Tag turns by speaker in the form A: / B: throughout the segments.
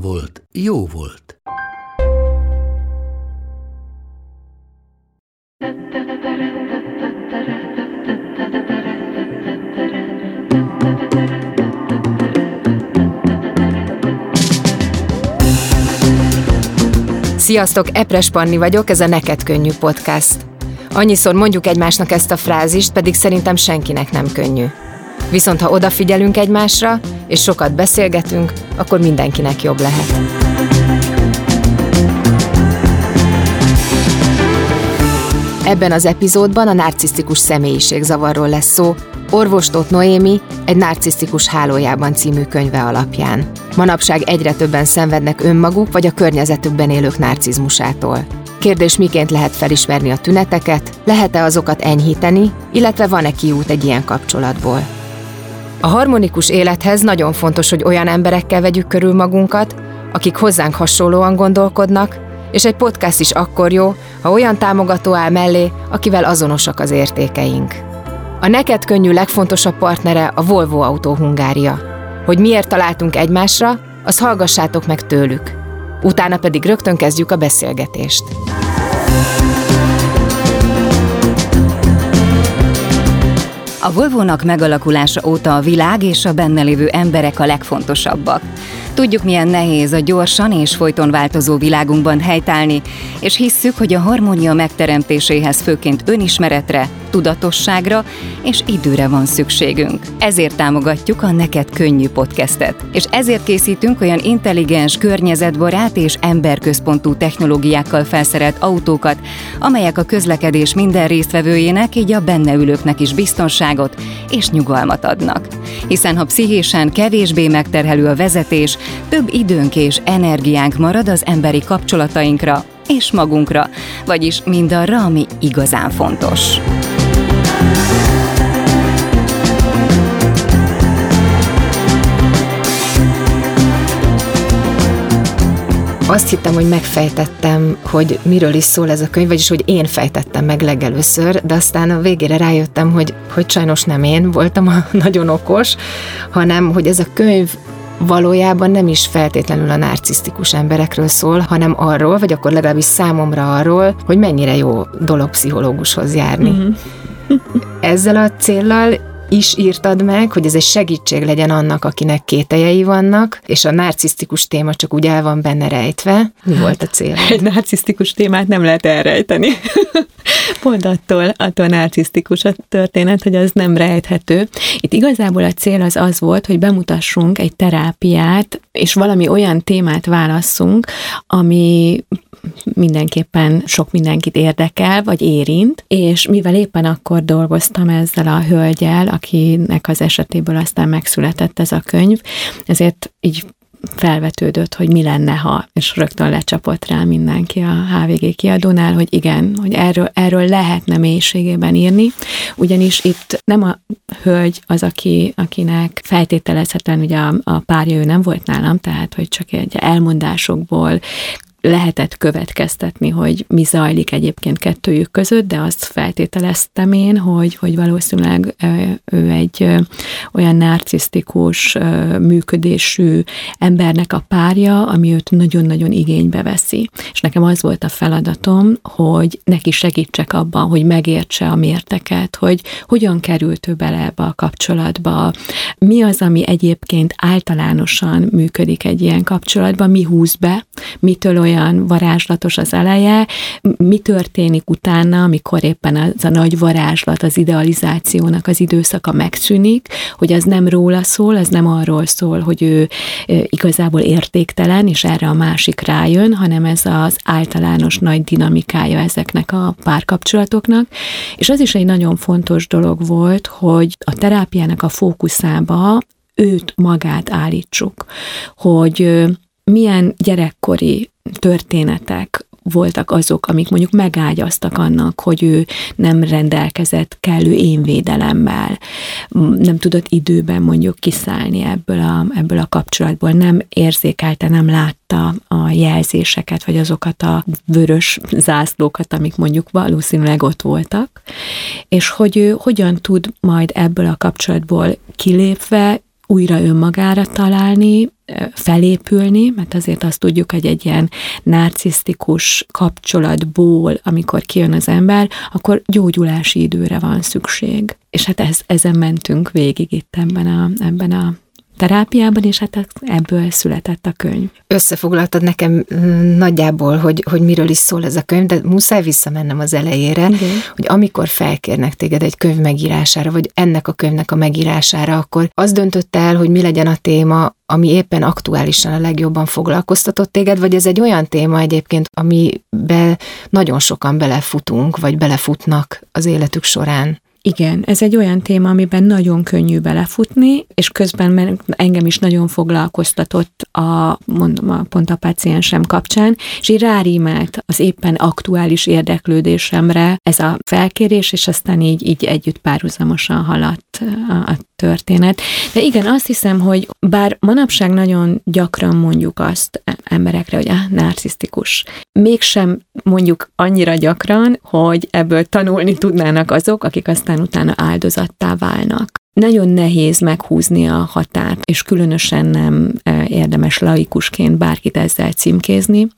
A: volt, jó volt.
B: Sziasztok, Epres Panni vagyok, ez a Neked Könnyű podcast. Annyiszor mondjuk egymásnak ezt a frázist, pedig szerintem senkinek nem könnyű. Viszont ha odafigyelünk egymásra, és sokat beszélgetünk, akkor mindenkinek jobb lehet. Ebben az epizódban a narcisztikus személyiségzavarról lesz szó, Orvostót Noémi egy narcisztikus hálójában című könyve alapján. Manapság egyre többen szenvednek önmaguk vagy a környezetükben élők narcizmusától. Kérdés, miként lehet felismerni a tüneteket, lehet-e azokat enyhíteni, illetve van-e kiút egy ilyen kapcsolatból. A harmonikus élethez nagyon fontos, hogy olyan emberekkel vegyük körül magunkat, akik hozzánk hasonlóan gondolkodnak, és egy podcast is akkor jó, ha olyan támogató áll mellé, akivel azonosak az értékeink. A neked könnyű legfontosabb partnere a Volvo Autó Hungária. Hogy miért találtunk egymásra, azt hallgassátok meg tőlük. Utána pedig rögtön kezdjük a beszélgetést.
C: A Volvo-nak megalakulása óta a világ és a benne lévő emberek a legfontosabbak. Tudjuk, milyen nehéz a gyorsan és folyton változó világunkban helytállni, és hisszük, hogy a harmónia megteremtéséhez főként önismeretre, tudatosságra és időre van szükségünk. Ezért támogatjuk a Neked Könnyű podcastet, és ezért készítünk olyan intelligens, környezetbarát és emberközpontú technológiákkal felszerelt autókat, amelyek a közlekedés minden résztvevőjének, így a benne ülőknek is biztonságot és nyugalmat adnak. Hiszen ha pszichésen kevésbé megterhelő a vezetés, több időnk és energiánk marad az emberi kapcsolatainkra és magunkra, vagyis mindarra, ami igazán fontos.
B: Azt hittem, hogy megfejtettem, hogy miről is szól ez a könyv, vagyis hogy én fejtettem meg legelőször, de aztán a végére rájöttem, hogy, hogy sajnos nem én voltam a nagyon okos, hanem hogy ez a könyv valójában nem is feltétlenül a narcisztikus emberekről szól, hanem arról, vagy akkor legalábbis számomra arról, hogy mennyire jó dolog pszichológushoz járni. Mm-hmm. Ezzel a céllal is írtad meg, hogy ez egy segítség legyen annak, akinek kételjei vannak, és a narcisztikus téma csak úgy el van benne rejtve. Mi hát, volt a cél?
D: Egy narcisztikus témát nem lehet elrejteni. Pont attól, attól narcisztikus a történet, hogy az nem rejthető. Itt igazából a cél az az volt, hogy bemutassunk egy terápiát, és valami olyan témát válasszunk, ami mindenképpen sok mindenkit érdekel, vagy érint, és mivel éppen akkor dolgoztam ezzel a hölgyel, akinek az esetéből aztán megszületett ez a könyv, ezért így felvetődött, hogy mi lenne, ha, és rögtön lecsapott rá mindenki a HVG kiadónál, hogy igen, hogy erről, erről lehetne mélységében írni, ugyanis itt nem a hölgy az, aki, akinek feltételezhetően ugye a, a párja ő nem volt nálam, tehát hogy csak egy elmondásokból lehetett következtetni, hogy mi zajlik egyébként kettőjük között, de azt feltételeztem én, hogy, hogy valószínűleg ő egy olyan narcisztikus működésű embernek a párja, ami őt nagyon-nagyon igénybe veszi. És nekem az volt a feladatom, hogy neki segítsek abban, hogy megértse a mérteket, hogy hogyan került ő bele ebbe a kapcsolatba, mi az, ami egyébként általánosan működik egy ilyen kapcsolatban, mi húz be, mitől olyan olyan varázslatos az eleje, mi történik utána, amikor éppen az a nagy varázslat, az idealizációnak az időszaka megszűnik, hogy az nem róla szól, az nem arról szól, hogy ő igazából értéktelen, és erre a másik rájön, hanem ez az általános nagy dinamikája ezeknek a párkapcsolatoknak. És az is egy nagyon fontos dolog volt, hogy a terápiának a fókuszába őt magát állítsuk, hogy milyen gyerekkori történetek voltak azok, amik mondjuk megágyaztak annak, hogy ő nem rendelkezett kellő énvédelemmel, nem tudott időben mondjuk kiszállni ebből a, ebből a kapcsolatból, nem érzékelte, nem látta a jelzéseket, vagy azokat a vörös zászlókat, amik mondjuk valószínűleg ott voltak, és hogy ő hogyan tud majd ebből a kapcsolatból kilépve újra önmagára találni, felépülni, mert azért azt tudjuk, hogy egy ilyen narcisztikus kapcsolatból, amikor kijön az ember, akkor gyógyulási időre van szükség. És hát ez, ezen mentünk végig itt ebben a, ebben a terápiában, és hát ebből született a könyv.
B: Összefoglaltad nekem mm, nagyjából, hogy, hogy miről is szól ez a könyv, de muszáj visszamennem az elejére, Igen. hogy amikor felkérnek téged egy könyv megírására, vagy ennek a könyvnek a megírására, akkor az döntött el, hogy mi legyen a téma, ami éppen aktuálisan a legjobban foglalkoztatott téged, vagy ez egy olyan téma egyébként, amibe nagyon sokan belefutunk, vagy belefutnak az életük során?
D: Igen, ez egy olyan téma, amiben nagyon könnyű belefutni, és közben engem is nagyon foglalkoztatott a, mondom, a pont a páciensem kapcsán, és így rárímelt az éppen aktuális érdeklődésemre ez a felkérés, és aztán így, így együtt párhuzamosan haladt a, a történet. De igen, azt hiszem, hogy bár manapság nagyon gyakran mondjuk azt emberekre, hogy ah, narcisztikus, mégsem mondjuk annyira gyakran, hogy ebből tanulni tudnának azok, akik aztán utána áldozattá válnak. Nagyon nehéz meghúzni a határt, és különösen nem eh, érdemes laikusként bárkit ezzel címkézni,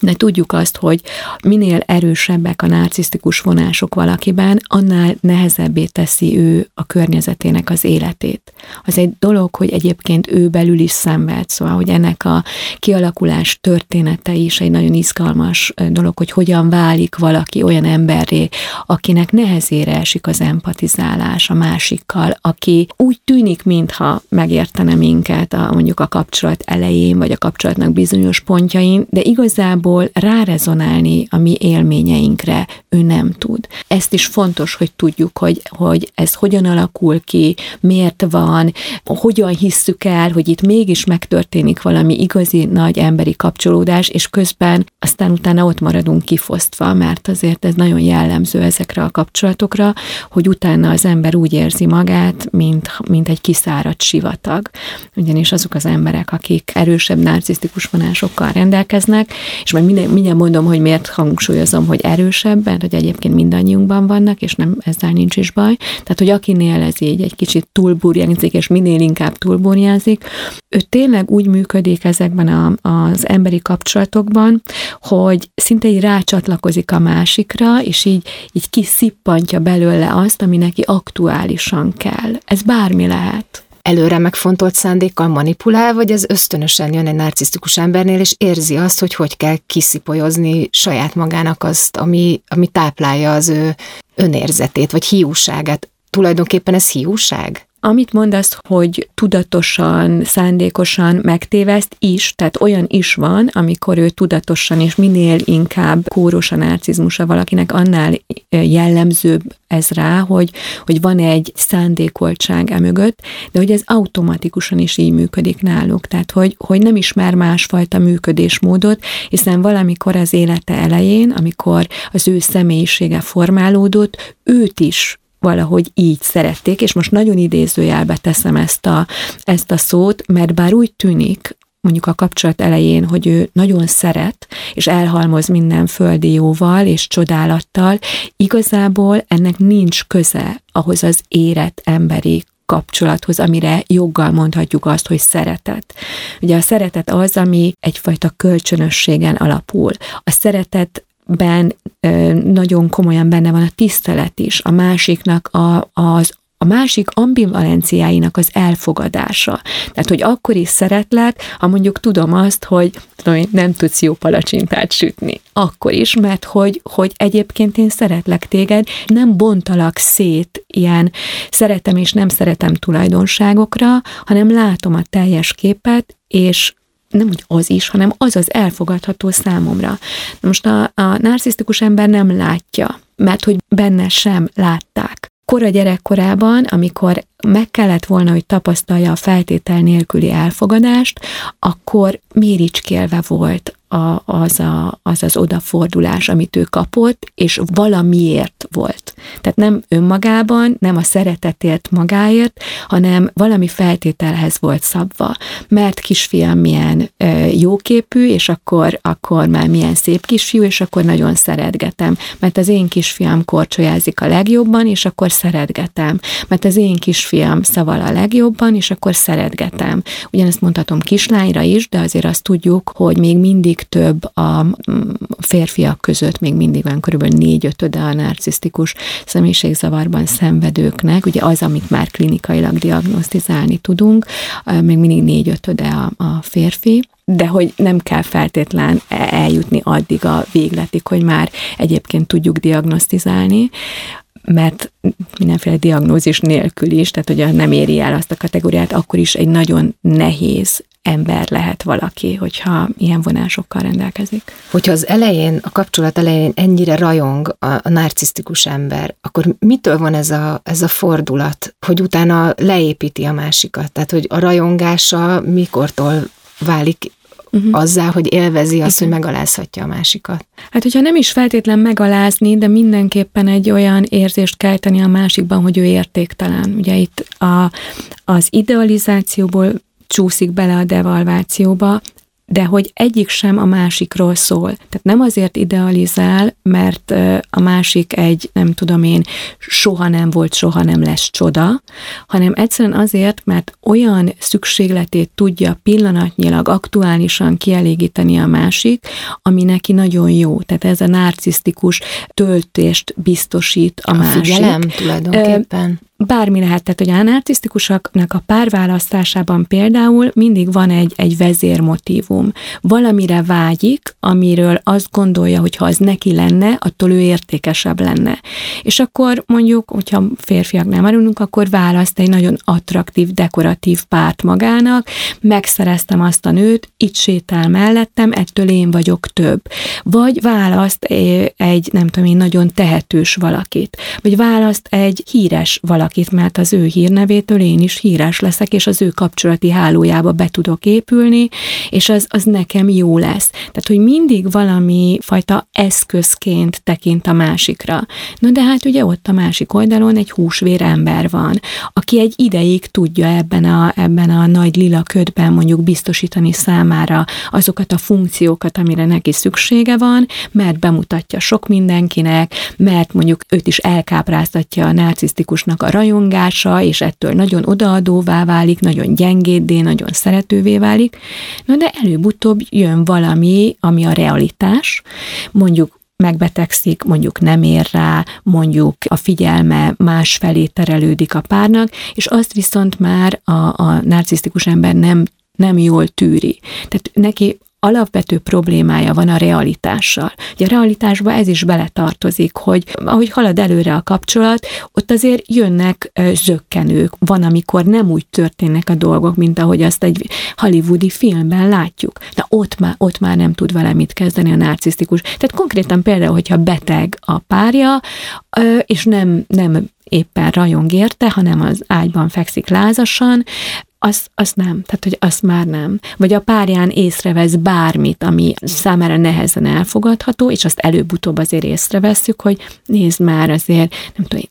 D: de tudjuk azt, hogy minél erősebbek a narcisztikus vonások valakiben, annál nehezebbé teszi ő a környezetének az életét. Az egy dolog, hogy egyébként ő belül is szenved, szóval, hogy ennek a kialakulás története is egy nagyon izgalmas dolog, hogy hogyan válik valaki olyan emberré, akinek nehezére esik az empatizálás a másikkal, aki úgy tűnik, mintha megértene minket a, mondjuk a kapcsolat elején, vagy a kapcsolatnak bizonyos pontjain, de igazából igazából rárezonálni a mi élményeinkre ő nem tud. Ezt is fontos, hogy tudjuk, hogy, hogy ez hogyan alakul ki, miért van, hogyan hisszük el, hogy itt mégis megtörténik valami igazi nagy emberi kapcsolódás, és közben aztán utána ott maradunk kifosztva, mert azért ez nagyon jellemző ezekre a kapcsolatokra, hogy utána az ember úgy érzi magát, mint, mint egy kiszáradt sivatag. Ugyanis azok az emberek, akik erősebb narcisztikus vonásokkal rendelkeznek, és majd minden, mindjárt mondom, hogy miért hangsúlyozom, hogy erősebb, mert hogy egyébként mindannyiunkban vannak, és nem ezzel nincs is baj. Tehát, hogy akinél ez így egy kicsit túlburjánzik, és minél inkább túlburjánzik, ő tényleg úgy működik ezekben a, az emberi kapcsolatokban, hogy szinte így rácsatlakozik a másikra, és így, így kiszippantja belőle azt, ami neki aktuálisan kell. Ez bármi lehet
B: előre megfontolt szándékkal manipulál, vagy ez ösztönösen jön egy narcisztikus embernél, és érzi azt, hogy hogy kell kiszipolyozni saját magának azt, ami, ami táplálja az ő önérzetét, vagy hiúságát. Tulajdonképpen ez hiúság?
D: Amit mondasz, hogy tudatosan, szándékosan megtéveszt is, tehát olyan is van, amikor ő tudatosan és minél inkább kóros a narcizmusa valakinek, annál jellemzőbb ez rá, hogy, hogy van egy szándékoltság emögött, de hogy ez automatikusan is így működik náluk. Tehát, hogy, hogy nem ismer másfajta működésmódot, hiszen valamikor az élete elején, amikor az ő személyisége formálódott, őt is valahogy így szerették, és most nagyon idézőjelbe teszem ezt a, ezt a szót, mert bár úgy tűnik, mondjuk a kapcsolat elején, hogy ő nagyon szeret, és elhalmoz minden földi jóval és csodálattal, igazából ennek nincs köze ahhoz az érett emberi kapcsolathoz, amire joggal mondhatjuk azt, hogy szeretet. Ugye a szeretet az, ami egyfajta kölcsönösségen alapul. A szeretet ben nagyon komolyan benne van a tisztelet is, a másiknak a, az a másik ambivalenciáinak az elfogadása. Tehát, hogy akkor is szeretlek, ha mondjuk tudom azt, hogy tudom, nem tudsz jó palacsintát sütni. Akkor is, mert hogy, hogy egyébként én szeretlek téged, nem bontalak szét ilyen szeretem és nem szeretem tulajdonságokra, hanem látom a teljes képet, és nem úgy az is, hanem az az elfogadható számomra. Na most a, a narcisztikus ember nem látja, mert hogy benne sem látták kora gyerekkorában, amikor meg kellett volna, hogy tapasztalja a feltétel nélküli elfogadást, akkor méricskélve volt a, az, a, az az odafordulás, amit ő kapott, és valamiért volt. Tehát nem önmagában, nem a szeretetért magáért, hanem valami feltételhez volt szabva. Mert kisfiam milyen jóképű, és akkor, akkor már milyen szép kisfiú, és akkor nagyon szeretgetem. Mert az én kisfiam korcsolyázik a legjobban, és akkor szeretgetem. Mert az én kisfiam szaval a legjobban, és akkor szeretgetem. Ugyanezt mondhatom kislányra is, de azért azt tudjuk, hogy még mindig több a férfiak között, még mindig van körülbelül négy-ötöde a narcisztikus személyiségzavarban szenvedőknek, ugye az, amit már klinikailag diagnosztizálni tudunk, még mindig négy-ötöde a, a férfi, de hogy nem kell feltétlen eljutni addig a végletig, hogy már egyébként tudjuk diagnosztizálni, mert mindenféle diagnózis nélkül is, tehát hogyha nem éri el azt a kategóriát, akkor is egy nagyon nehéz ember lehet valaki, hogyha ilyen vonásokkal rendelkezik.
B: Hogyha az elején, a kapcsolat elején ennyire rajong a, a narcisztikus ember, akkor mitől van ez a, ez a fordulat, hogy utána leépíti a másikat? Tehát, hogy a rajongása mikortól válik uh-huh. azzá, hogy élvezi azt, Igen. hogy megalázhatja a másikat.
D: Hát, hogyha nem is feltétlen megalázni, de mindenképpen egy olyan érzést kelteni a másikban, hogy ő értéktelen. Ugye itt a, az idealizációból csúszik bele a devalvációba, de hogy egyik sem a másikról szól. Tehát nem azért idealizál, mert a másik egy, nem tudom én, soha nem volt, soha nem lesz csoda, hanem egyszerűen azért, mert olyan szükségletét tudja pillanatnyilag, aktuálisan kielégíteni a másik, ami neki nagyon jó. Tehát ez a narcisztikus töltést biztosít a, a másik.
B: Figyelem tulajdonképpen
D: bármi lehet, tehát hogy a narcisztikusoknak a párválasztásában például mindig van egy, egy vezérmotívum. Valamire vágyik, amiről azt gondolja, hogy ha az neki lenne, attól ő értékesebb lenne. És akkor mondjuk, hogyha férfiak nem marulunk, akkor választ egy nagyon attraktív, dekoratív párt magának, megszereztem azt a nőt, itt sétál mellettem, ettől én vagyok több. Vagy választ egy, nem tudom én, nagyon tehetős valakit. Vagy választ egy híres valakit, valakit, mert az ő hírnevétől én is híres leszek, és az ő kapcsolati hálójába be tudok épülni, és az, az nekem jó lesz. Tehát, hogy mindig valami fajta eszközként tekint a másikra. Na de hát ugye ott a másik oldalon egy húsvér ember van, aki egy ideig tudja ebben a, ebben a nagy lila ködben mondjuk biztosítani számára azokat a funkciókat, amire neki szüksége van, mert bemutatja sok mindenkinek, mert mondjuk őt is elkápráztatja a narcisztikusnak a rajongása, és ettől nagyon odaadóvá válik, nagyon gyengéddé, nagyon szeretővé válik. Na de előbb-utóbb jön valami, ami a realitás, mondjuk megbetegszik, mondjuk nem ér rá, mondjuk a figyelme másfelé terelődik a párnak, és azt viszont már a, a narcisztikus ember nem nem jól tűri. Tehát neki alapvető problémája van a realitással. Ugye a realitásba ez is beletartozik, hogy ahogy halad előre a kapcsolat, ott azért jönnek zöggenők. Van, amikor nem úgy történnek a dolgok, mint ahogy azt egy hollywoodi filmben látjuk. Na ott már, ott már nem tud vele mit kezdeni a narcisztikus. Tehát konkrétan például, hogyha beteg a párja, és nem, nem éppen rajong érte, hanem az ágyban fekszik lázasan, azt, azt nem, tehát hogy azt már nem. Vagy a párján észrevesz bármit, ami számára nehezen elfogadható, és azt előbb-utóbb azért észreveszünk, hogy nézd már azért, nem tudom,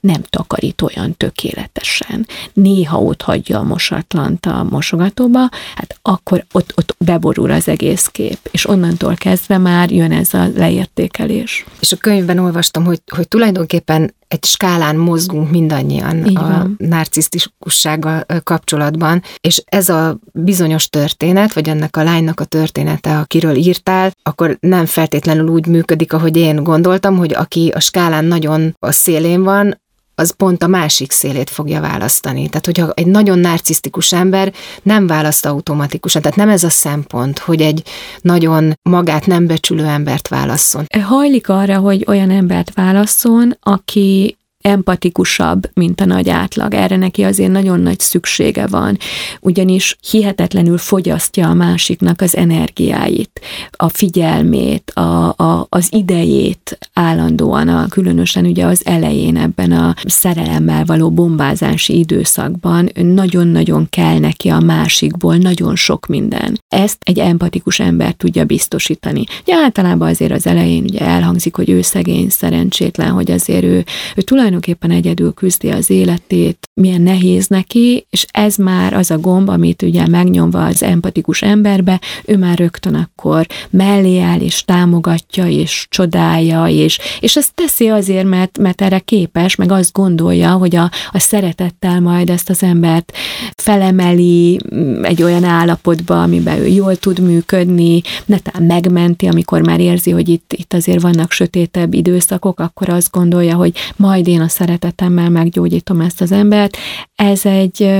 D: nem takarít olyan tökéletesen. Néha ott hagyja a mosatlant a mosogatóba, hát akkor ott, ott beborul az egész kép, és onnantól kezdve már jön ez a leértékelés.
B: És a könyvben olvastam, hogy, hogy tulajdonképpen egy skálán mozgunk mindannyian Így a narcisztikussággal kapcsolatban, és ez a bizonyos történet, vagy ennek a lánynak a története, akiről írtál, akkor nem feltétlenül úgy működik, ahogy én gondoltam, hogy aki a skálán nagyon a szélén van, az pont a másik szélét fogja választani. Tehát, hogyha egy nagyon narcisztikus ember nem választ automatikusan, tehát nem ez a szempont, hogy egy nagyon magát nem becsülő embert válasszon.
D: Hajlik arra, hogy olyan embert válasszon, aki empatikusabb, mint a nagy átlag. Erre neki azért nagyon nagy szüksége van, ugyanis hihetetlenül fogyasztja a másiknak az energiáit, a figyelmét, a, a, az idejét állandóan, a, különösen ugye az elején ebben a szerelemmel való bombázási időszakban nagyon-nagyon kell neki a másikból nagyon sok minden. Ezt egy empatikus ember tudja biztosítani. Ugye általában azért az elején ugye elhangzik, hogy ő szegény, szerencsétlen, hogy azért ő, ő tulajdonképpen egyedül küzdi az életét, milyen nehéz neki, és ez már az a gomb, amit ugye megnyomva az empatikus emberbe, ő már rögtön akkor mellé áll, és támogatja, és csodálja, és, és ezt teszi azért, mert, mert erre képes, meg azt gondolja, hogy a, a szeretettel majd ezt az embert felemeli mm, egy olyan állapotba, amiben ő jól tud működni, netán megmenti, amikor már érzi, hogy itt, itt azért vannak sötétebb időszakok, akkor azt gondolja, hogy majd én a szeretetemmel meggyógyítom ezt az embert. Ez egy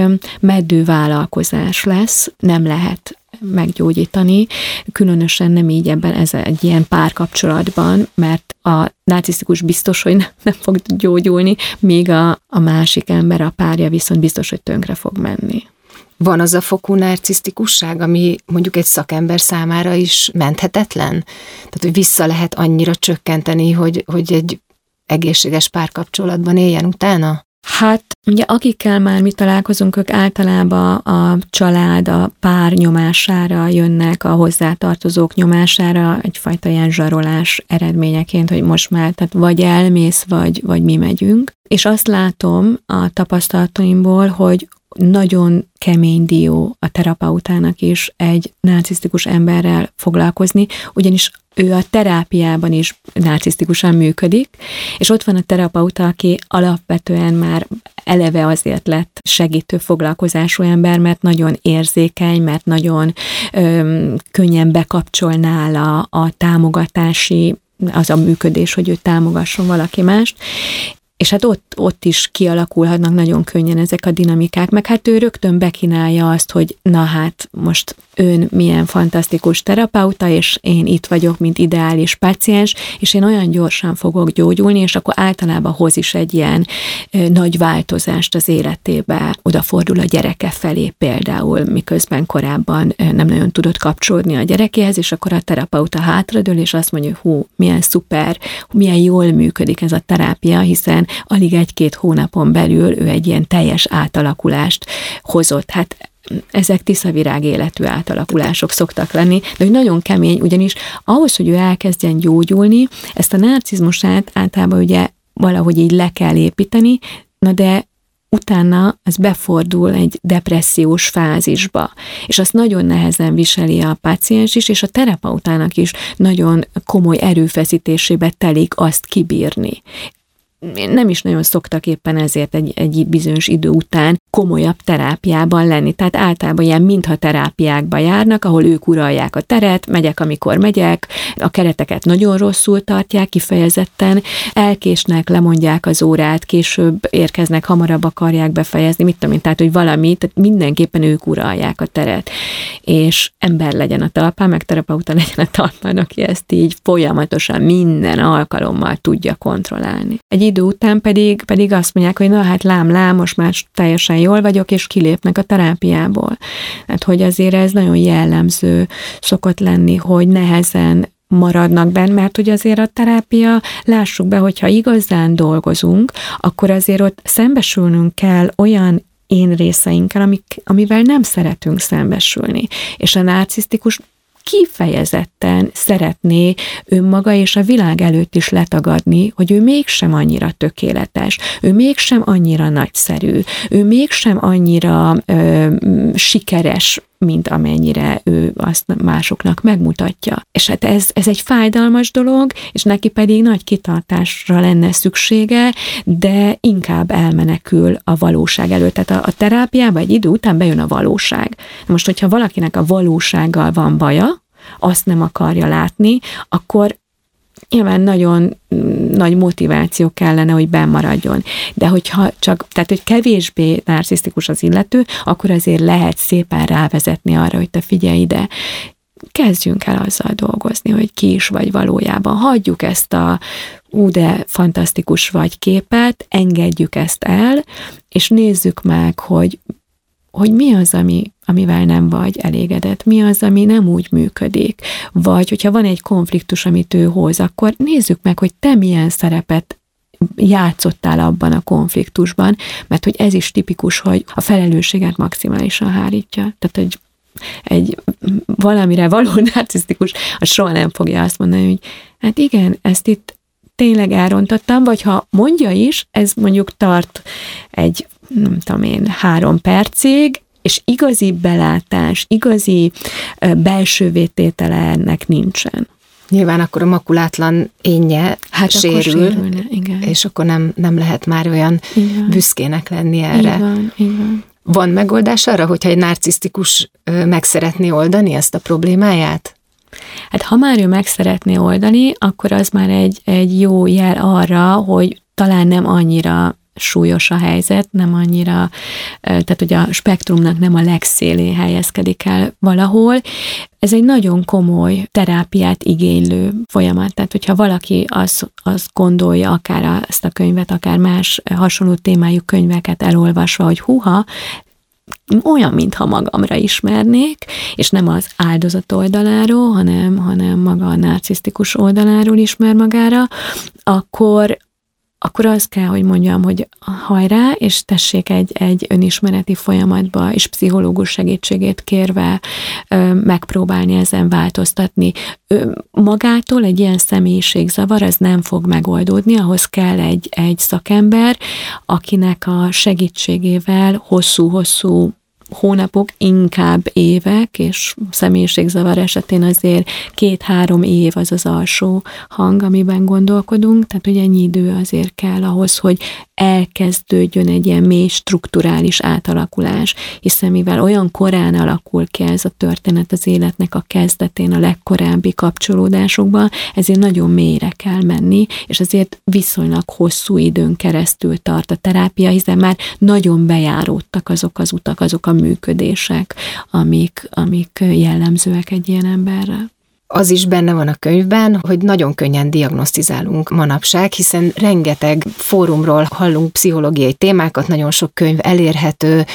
D: meddő vállalkozás lesz, nem lehet meggyógyítani, különösen nem így ebben ez egy ilyen párkapcsolatban, mert a narcisztikus biztos, hogy nem fog gyógyulni, míg a, a másik ember, a párja viszont biztos, hogy tönkre fog menni.
B: Van az a fokú narcisztikusság, ami mondjuk egy szakember számára is menthetetlen? Tehát, hogy vissza lehet annyira csökkenteni, hogy, hogy egy egészséges párkapcsolatban éljen utána?
D: Hát ugye akikkel már mi találkozunk, ők általában a család, a pár nyomására jönnek, a hozzátartozók nyomására, egyfajta ilyen zsarolás eredményeként, hogy most már tehát vagy elmész, vagy, vagy mi megyünk. És azt látom a tapasztalataimból, hogy nagyon kemény dió a terapeutának is egy narcisztikus emberrel foglalkozni, ugyanis ő a terápiában is narcisztikusan működik, és ott van a terapeuta, aki alapvetően már eleve azért lett segítő foglalkozású ember, mert nagyon érzékeny, mert nagyon öm, könnyen bekapcsol nála a támogatási az a működés, hogy ő támogasson valaki mást, és hát ott, ott is kialakulhatnak nagyon könnyen ezek a dinamikák, meg hát ő rögtön bekínálja azt, hogy na hát most ön milyen fantasztikus terapeuta, és én itt vagyok, mint ideális paciens, és én olyan gyorsan fogok gyógyulni, és akkor általában hoz is egy ilyen nagy változást az életébe, odafordul a gyereke felé például, miközben korábban nem nagyon tudott kapcsolódni a gyerekéhez, és akkor a terapeuta hátradől, és azt mondja, hú, milyen szuper, milyen jól működik ez a terápia, hiszen alig egy-két hónapon belül ő egy ilyen teljes átalakulást hozott. Hát ezek tiszavirág életű átalakulások szoktak lenni, de hogy nagyon kemény, ugyanis ahhoz, hogy ő elkezdjen gyógyulni, ezt a narcizmusát általában ugye valahogy így le kell építeni, na de utána az befordul egy depressziós fázisba, és azt nagyon nehezen viseli a páciens is, és a terapeutának is nagyon komoly erőfeszítésébe telik azt kibírni nem is nagyon szoktak éppen ezért egy, egy bizonyos idő után komolyabb terápiában lenni. Tehát általában ilyen mintha terápiákba járnak, ahol ők uralják a teret, megyek, amikor megyek, a kereteket nagyon rosszul tartják kifejezetten, elkésnek, lemondják az órát, később érkeznek, hamarabb akarják befejezni, mit tudom én, tehát, hogy valami, tehát mindenképpen ők uralják a teret. És ember legyen a talpán, meg terapeuta legyen a talpán, aki ezt így folyamatosan minden alkalommal tudja kontrollálni. Egy idő után pedig, pedig azt mondják, hogy na hát lám, lám, most már teljesen jól vagyok, és kilépnek a terápiából. Hát, hogy azért ez nagyon jellemző szokott lenni, hogy nehezen maradnak benne, mert hogy azért a terápia, lássuk be, hogyha igazán dolgozunk, akkor azért ott szembesülnünk kell olyan én részeinkkel, amik, amivel nem szeretünk szembesülni. És a narcisztikus kifejezetten szeretné önmaga és a világ előtt is letagadni, hogy ő mégsem annyira tökéletes, ő mégsem annyira nagyszerű, ő mégsem annyira ö, sikeres, mint amennyire ő azt másoknak megmutatja. És hát ez, ez egy fájdalmas dolog, és neki pedig nagy kitartásra lenne szüksége, de inkább elmenekül a valóság előtt. Tehát a, a terápiában egy idő után bejön a valóság. Most, hogyha valakinek a valósággal van baja, azt nem akarja látni, akkor nyilván nagyon nagy motiváció kellene, hogy bemaradjon. De hogyha csak, tehát hogy kevésbé narcisztikus az illető, akkor azért lehet szépen rávezetni arra, hogy te figyelj ide, kezdjünk el azzal dolgozni, hogy ki is vagy valójában. Hagyjuk ezt a ú, de fantasztikus vagy képet, engedjük ezt el, és nézzük meg, hogy hogy mi az, ami, amivel nem vagy elégedett, mi az, ami nem úgy működik. Vagy, hogyha van egy konfliktus, amit ő hoz, akkor nézzük meg, hogy te milyen szerepet játszottál abban a konfliktusban, mert hogy ez is tipikus, hogy a felelősséget maximálisan hárítja. Tehát egy, egy valamire való narcisztikus, az soha nem fogja azt mondani, hogy hát igen, ezt itt tényleg elrontottam, vagy ha mondja is, ez mondjuk tart egy, nem tudom én, három percig, és igazi belátás, igazi belső vététele ennek nincsen.
B: Nyilván akkor a makulátlan énje hát sérül, akkor sérülne, igen. és akkor nem, nem lehet már olyan igen. büszkének lenni erre.
D: Így van. Van
B: megoldás arra, hogyha egy narcisztikus meg szeretné oldani ezt a problémáját?
D: Hát ha már ő meg szeretné oldani, akkor az már egy, egy jó jel arra, hogy talán nem annyira súlyos a helyzet, nem annyira, tehát hogy a spektrumnak nem a legszélén helyezkedik el valahol. Ez egy nagyon komoly terápiát igénylő folyamat. Tehát, hogyha valaki azt az gondolja, akár ezt a könyvet, akár más hasonló témájú könyveket elolvasva, hogy huha, olyan, mintha magamra ismernék, és nem az áldozat oldaláról, hanem, hanem maga a narcisztikus oldaláról ismer magára, akkor, akkor azt kell, hogy mondjam, hogy hajrá, és tessék egy, egy önismereti folyamatba, és pszichológus segítségét kérve ö, megpróbálni ezen változtatni. Ö, magától egy ilyen személyiségzavar, az nem fog megoldódni, ahhoz kell egy, egy szakember, akinek a segítségével hosszú-hosszú hónapok, inkább évek, és személyiségzavar esetén azért két-három év az az alsó hang, amiben gondolkodunk, tehát hogy ennyi idő azért kell ahhoz, hogy elkezdődjön egy ilyen mély strukturális átalakulás, hiszen mivel olyan korán alakul ki ez a történet az életnek a kezdetén, a legkorábbi kapcsolódásokban, ezért nagyon mélyre kell menni, és azért viszonylag hosszú időn keresztül tart a terápia, hiszen már nagyon bejáródtak azok az utak, azok a működések, amik, amik jellemzőek egy ilyen emberre
B: az is benne van a könyvben, hogy nagyon könnyen diagnosztizálunk manapság, hiszen rengeteg fórumról hallunk pszichológiai témákat, nagyon sok könyv elérhető,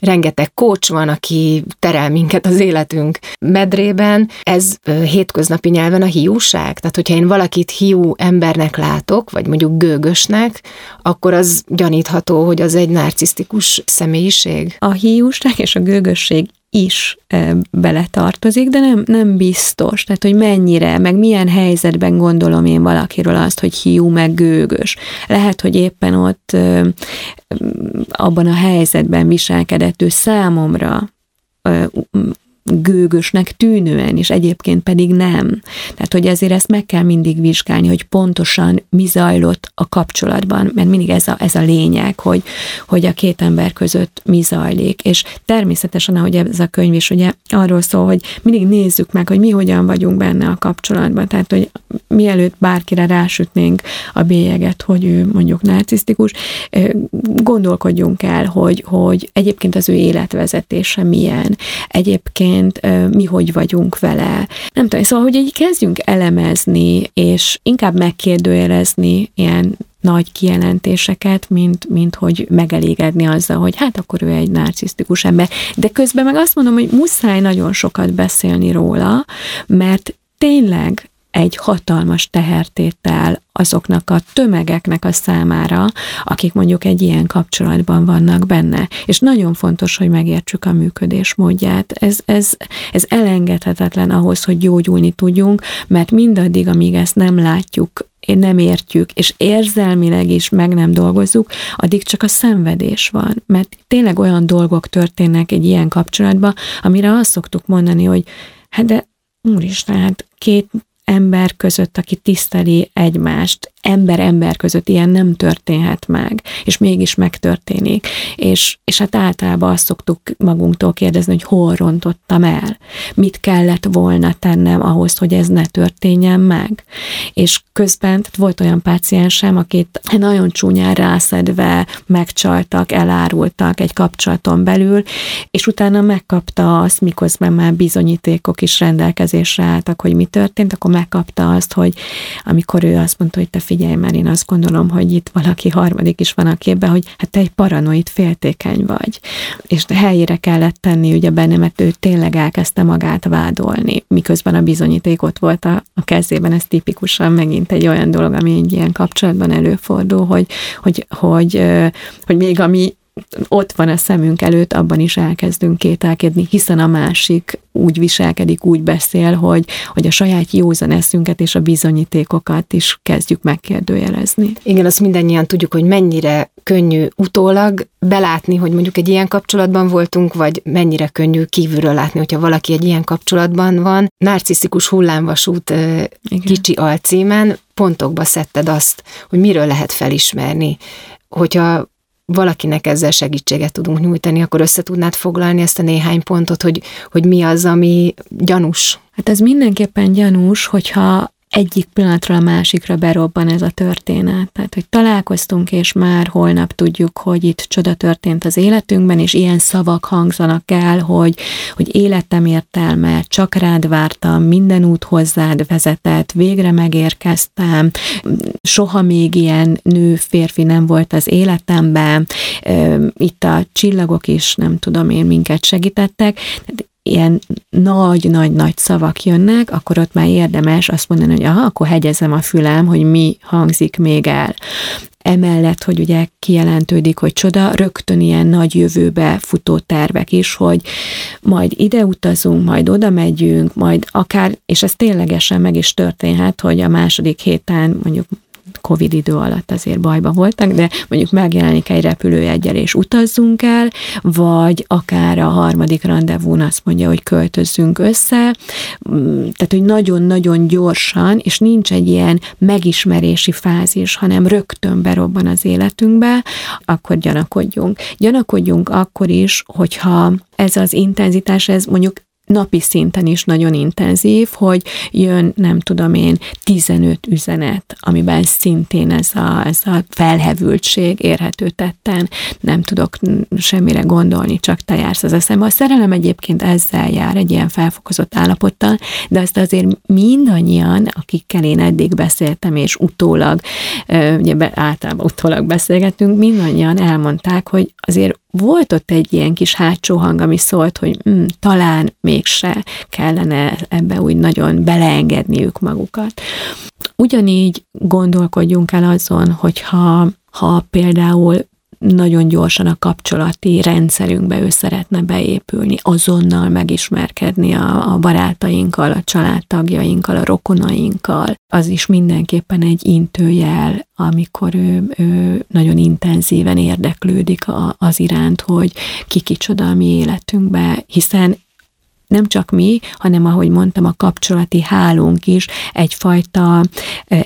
B: rengeteg coach van, aki terel minket az életünk medrében. Ez hétköznapi nyelven a hiúság. Tehát, hogyha én valakit hiú embernek látok, vagy mondjuk gőgösnek, akkor az gyanítható, hogy az egy narcisztikus személyiség.
D: A hiúság és a gőgösség is beletartozik, de nem, nem biztos. Tehát, hogy mennyire, meg milyen helyzetben gondolom én valakiről azt, hogy hiú, meg gőgös. Lehet, hogy éppen ott abban a helyzetben viselkedett ő számomra gőgösnek tűnően, és egyébként pedig nem. Tehát, hogy ezért ezt meg kell mindig vizsgálni, hogy pontosan mi zajlott a kapcsolatban, mert mindig ez a, ez a lényeg, hogy, hogy a két ember között mi zajlik. És természetesen, ahogy ez a könyv is ugye arról szól, hogy mindig nézzük meg, hogy mi hogyan vagyunk benne a kapcsolatban. Tehát, hogy mielőtt bárkire rásütnénk a bélyeget, hogy ő mondjuk narcisztikus, gondolkodjunk el, hogy, hogy egyébként az ő életvezetése milyen. Egyébként egyébként mi hogy vagyunk vele. Nem tudom, szóval, hogy így kezdjünk elemezni, és inkább megkérdőjelezni ilyen nagy kijelentéseket, mint, mint hogy megelégedni azzal, hogy hát akkor ő egy narcisztikus ember. De közben meg azt mondom, hogy muszáj nagyon sokat beszélni róla, mert tényleg egy hatalmas tehertétel azoknak a tömegeknek a számára, akik mondjuk egy ilyen kapcsolatban vannak benne. És nagyon fontos, hogy megértsük a működés módját. Ez, ez, ez elengedhetetlen ahhoz, hogy gyógyulni tudjunk, mert mindaddig, amíg ezt nem látjuk, nem értjük, és érzelmileg is meg nem dolgozzuk, addig csak a szenvedés van. Mert tényleg olyan dolgok történnek egy ilyen kapcsolatban, amire azt szoktuk mondani, hogy hát de úristen, hát két ember között, aki tiszteli egymást, ember-ember között ilyen nem történhet meg, és mégis megtörténik. És, és hát általában azt szoktuk magunktól kérdezni, hogy hol rontottam el, mit kellett volna tennem ahhoz, hogy ez ne történjen meg. És közben tehát volt olyan páciensem, akit nagyon csúnyán rászedve megcsaltak, elárultak egy kapcsolaton belül, és utána megkapta azt, miközben már bizonyítékok is rendelkezésre álltak, hogy mi történt, akkor megkapta azt, hogy amikor ő azt mondta, hogy te figyelj, mert én azt gondolom, hogy itt valaki harmadik is van a képben, hogy hát te egy paranoid féltékeny vagy. És helyére kellett tenni ugye benne, mert ő tényleg elkezdte magát vádolni, miközben a bizonyíték ott volt a, a kezében, ez tipikusan megint egy olyan dolog, ami egy ilyen kapcsolatban előfordul, hogy, hogy, hogy, hogy még ami ott van a szemünk előtt, abban is elkezdünk kételkedni, hiszen a másik úgy viselkedik, úgy beszél, hogy, hogy a saját józan eszünket és a bizonyítékokat is kezdjük megkérdőjelezni.
B: Igen, azt mindannyian tudjuk, hogy mennyire könnyű utólag belátni, hogy mondjuk egy ilyen kapcsolatban voltunk, vagy mennyire könnyű kívülről látni, hogyha valaki egy ilyen kapcsolatban van. Narcisztikus hullámvasút Igen. kicsi alcímen pontokba szedted azt, hogy miről lehet felismerni. Hogyha valakinek ezzel segítséget tudunk nyújtani, akkor össze tudnád foglalni ezt a néhány pontot, hogy, hogy mi az, ami gyanús?
D: Hát ez mindenképpen gyanús, hogyha egyik pillanatra a másikra berobban ez a történet. Tehát, hogy találkoztunk, és már holnap tudjuk, hogy itt csoda történt az életünkben, és ilyen szavak hangzanak el, hogy, hogy életem értelme, csak rád vártam, minden út hozzád vezetett, végre megérkeztem, soha még ilyen nő, férfi nem volt az életemben, itt a csillagok is, nem tudom én, minket segítettek ilyen nagy-nagy-nagy szavak jönnek, akkor ott már érdemes azt mondani, hogy aha, akkor hegyezem a fülem, hogy mi hangzik még el. Emellett, hogy ugye kijelentődik, hogy csoda, rögtön ilyen nagy jövőbe futó tervek is, hogy majd ide utazunk, majd oda megyünk, majd akár, és ez ténylegesen meg is történhet, hogy a második héten mondjuk Covid idő alatt azért bajba voltak, de mondjuk megjelenik egy repülőjegyel és utazzunk el, vagy akár a harmadik rendezvún azt mondja, hogy költözzünk össze, tehát, hogy nagyon-nagyon gyorsan, és nincs egy ilyen megismerési fázis, hanem rögtön berobban az életünkbe, akkor gyanakodjunk. Gyanakodjunk akkor is, hogyha ez az intenzitás, ez mondjuk napi szinten is nagyon intenzív, hogy jön, nem tudom én, 15 üzenet, amiben szintén ez a, ez a felhevültség érhető tetten, nem tudok semmire gondolni, csak te jársz az eszembe. A szerelem egyébként ezzel jár, egy ilyen felfokozott állapottal, de azt azért mindannyian, akikkel én eddig beszéltem, és utólag, ugye általában utólag beszélgetünk, mindannyian elmondták, hogy azért volt ott egy ilyen kis hátsó hang, ami szólt, hogy mm, talán mégse kellene ebbe úgy nagyon beleengedniük magukat. Ugyanígy gondolkodjunk el azon, hogyha ha például nagyon gyorsan a kapcsolati rendszerünkbe ő szeretne beépülni, azonnal megismerkedni a, a barátainkkal, a családtagjainkkal, a rokonainkkal, az is mindenképpen egy intőjel, amikor ő, ő nagyon intenzíven érdeklődik a, az iránt, hogy ki kicsoda a mi életünkbe, hiszen nem csak mi, hanem ahogy mondtam, a kapcsolati hálónk is egyfajta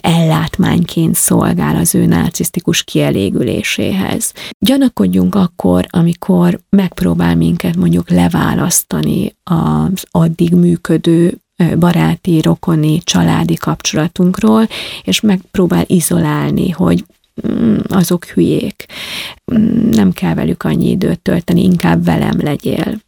D: ellátmányként szolgál az ő narcisztikus kielégüléséhez. Gyanakodjunk akkor, amikor megpróbál minket mondjuk leválasztani az addig működő baráti, rokoni, családi kapcsolatunkról, és megpróbál izolálni, hogy mm, azok hülyék, mm, nem kell velük annyi időt tölteni, inkább velem legyél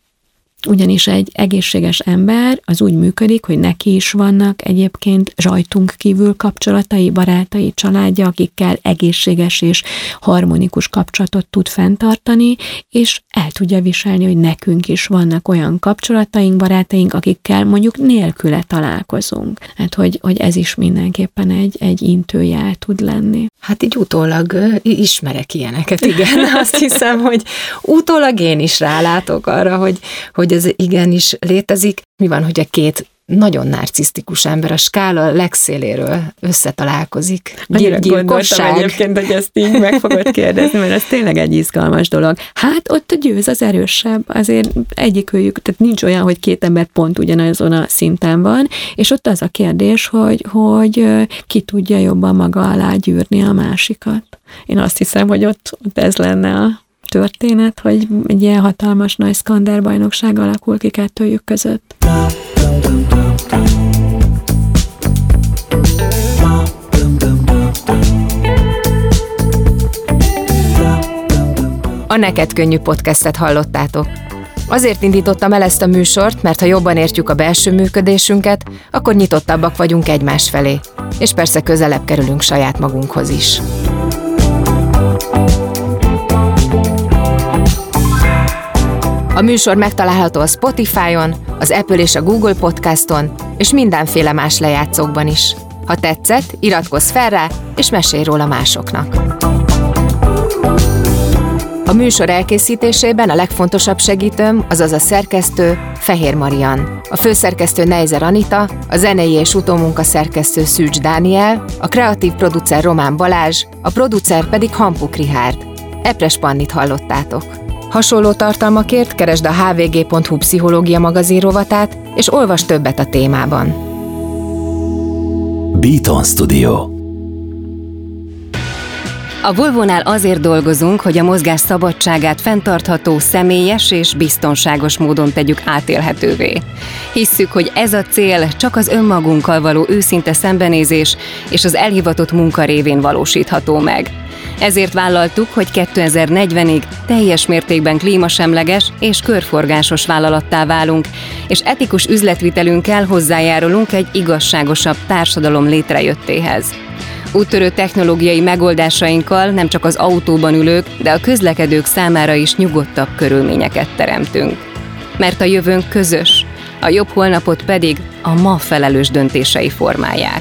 D: ugyanis egy egészséges ember az úgy működik, hogy neki is vannak egyébként rajtunk kívül kapcsolatai, barátai, családja, akikkel egészséges és harmonikus kapcsolatot tud fenntartani, és el tudja viselni, hogy nekünk is vannak olyan kapcsolataink, barátaink, akikkel mondjuk nélküle találkozunk. Hát, hogy, hogy ez is mindenképpen egy, egy intőjel tud lenni.
B: Hát így utólag ismerek ilyeneket, igen. Azt hiszem, hogy utólag én is rálátok arra, hogy, hogy ez igenis létezik. Mi van, hogy a két
E: nagyon narcisztikus ember, a skála legszéléről összetalálkozik.
D: Annyira gondoltam egyébként, hogy ezt így meg fogod kérdezni, mert ez tényleg egy izgalmas dolog. Hát ott a győz az erősebb, azért egyikőjük, tehát nincs olyan, hogy két ember pont ugyanazon a szinten van, és ott az a kérdés, hogy, hogy ki tudja jobban maga alá gyűrni a másikat. Én azt hiszem, hogy ott, ott ez lenne a történet, hogy egy ilyen hatalmas nagy szkanderbajnokság alakul ki kettőjük között.
B: A Neked Könnyű podcastet hallottátok. Azért indítottam el ezt a műsort, mert ha jobban értjük a belső működésünket, akkor nyitottabbak vagyunk egymás felé, és persze közelebb kerülünk saját magunkhoz is. A műsor megtalálható a Spotify-on, az Apple és a Google Podcaston, és mindenféle más lejátszókban is. Ha tetszett, iratkozz fel rá, és mesélj róla másoknak. A műsor elkészítésében a legfontosabb segítőm, azaz a szerkesztő Fehér Marian, a főszerkesztő Neizer Anita, a zenei és utómunka szerkesztő Szűcs Dániel, a kreatív producer Román Balázs, a producer pedig Hampuk Rihárd. Epres Pannit hallottátok. Hasonló tartalmakért keresd a hvg.hu pszichológia magazin rovatát, és olvas többet a témában.
A: Beaton Studio
C: A Volvónál azért dolgozunk, hogy a mozgás szabadságát fenntartható, személyes és biztonságos módon tegyük átélhetővé. Hisszük, hogy ez a cél csak az önmagunkkal való őszinte szembenézés és az elhivatott munka révén valósítható meg. Ezért vállaltuk, hogy 2040-ig teljes mértékben klímasemleges és körforgásos vállalattá válunk, és etikus üzletvitelünkkel hozzájárulunk egy igazságosabb társadalom létrejöttéhez. Úttörő technológiai megoldásainkkal nem csak az autóban ülők, de a közlekedők számára is nyugodtabb körülményeket teremtünk. Mert a jövőnk közös, a jobb holnapot pedig a ma felelős döntései formálják.